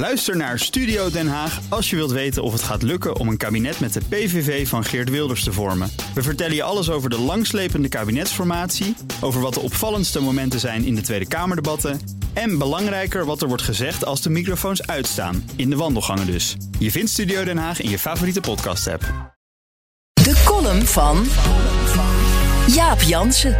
Luister naar Studio Den Haag als je wilt weten of het gaat lukken om een kabinet met de PVV van Geert Wilders te vormen. We vertellen je alles over de langslepende kabinetsformatie, over wat de opvallendste momenten zijn in de Tweede Kamerdebatten en belangrijker wat er wordt gezegd als de microfoons uitstaan, in de wandelgangen dus. Je vindt Studio Den Haag in je favoriete podcast-app. De column van Jaap Jansen.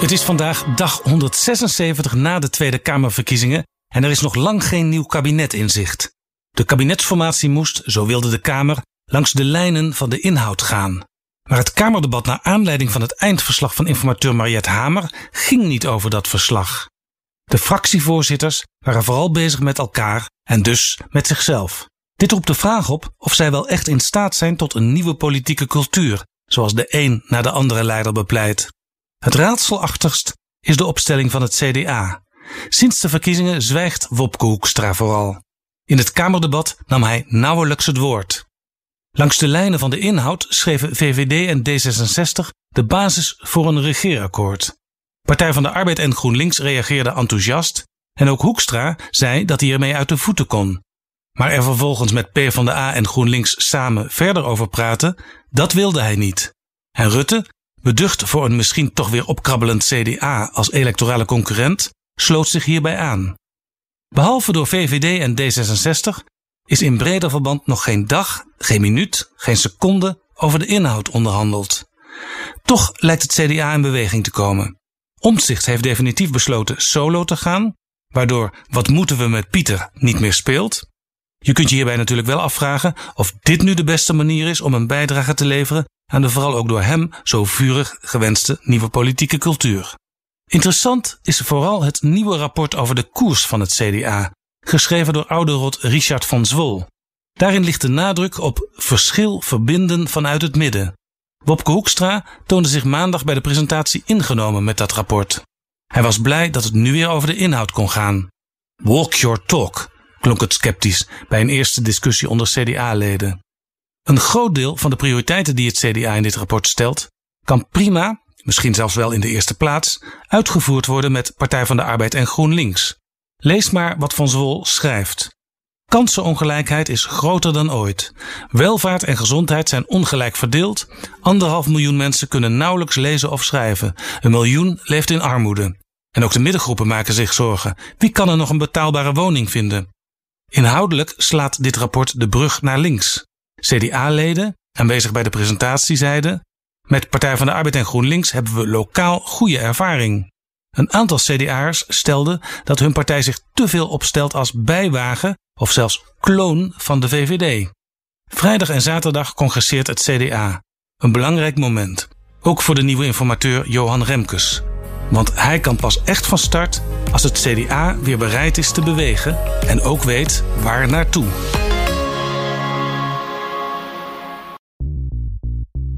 Het is vandaag dag 176 na de Tweede Kamerverkiezingen en er is nog lang geen nieuw kabinet in zicht. De kabinetsformatie moest, zo wilde de Kamer, langs de lijnen van de inhoud gaan. Maar het Kamerdebat naar aanleiding van het eindverslag van informateur Mariette Hamer ging niet over dat verslag. De fractievoorzitters waren vooral bezig met elkaar en dus met zichzelf. Dit roept de vraag op of zij wel echt in staat zijn tot een nieuwe politieke cultuur, zoals de een na de andere leider bepleit. Het raadselachtigst is de opstelling van het CDA. Sinds de verkiezingen zwijgt Wopke Hoekstra vooral. In het Kamerdebat nam hij nauwelijks het woord. Langs de lijnen van de inhoud schreven VVD en D66 de basis voor een regeerakkoord. Partij van de Arbeid en GroenLinks reageerden enthousiast en ook Hoekstra zei dat hij ermee uit de voeten kon. Maar er vervolgens met PvdA en GroenLinks samen verder over praten, dat wilde hij niet. En Rutte, beducht voor een misschien toch weer opkrabbelend CDA als electorale concurrent, sloot zich hierbij aan. Behalve door VVD en D66 is in breder verband nog geen dag, geen minuut, geen seconde over de inhoud onderhandeld. Toch lijkt het CDA in beweging te komen. Omtzigt heeft definitief besloten solo te gaan, waardoor wat moeten we met Pieter niet meer speelt. Je kunt je hierbij natuurlijk wel afvragen of dit nu de beste manier is om een bijdrage te leveren aan de vooral ook door hem zo vurig gewenste nieuwe politieke cultuur. Interessant is vooral het nieuwe rapport over de koers van het CDA, geschreven door oude rot Richard van Zwol. Daarin ligt de nadruk op verschil verbinden vanuit het midden. Wopke Hoekstra toonde zich maandag bij de presentatie ingenomen met dat rapport. Hij was blij dat het nu weer over de inhoud kon gaan. Walk your talk, klonk het sceptisch bij een eerste discussie onder CDA-leden. Een groot deel van de prioriteiten die het CDA in dit rapport stelt, kan prima, misschien zelfs wel in de eerste plaats, uitgevoerd worden met Partij van de Arbeid en GroenLinks. Lees maar wat Van Zwol schrijft. Kansenongelijkheid is groter dan ooit. Welvaart en gezondheid zijn ongelijk verdeeld. Anderhalf miljoen mensen kunnen nauwelijks lezen of schrijven. Een miljoen leeft in armoede. En ook de middengroepen maken zich zorgen. Wie kan er nog een betaalbare woning vinden? Inhoudelijk slaat dit rapport de brug naar links. CDA-leden, aanwezig bij de presentatie, zeiden: Met Partij van de Arbeid en GroenLinks hebben we lokaal goede ervaring. Een aantal CDA'ers stelde dat hun partij zich te veel opstelt als bijwagen of zelfs kloon van de VVD. Vrijdag en zaterdag congresseert het CDA. Een belangrijk moment. Ook voor de nieuwe informateur Johan Remkes. Want hij kan pas echt van start als het CDA weer bereid is te bewegen en ook weet waar naartoe.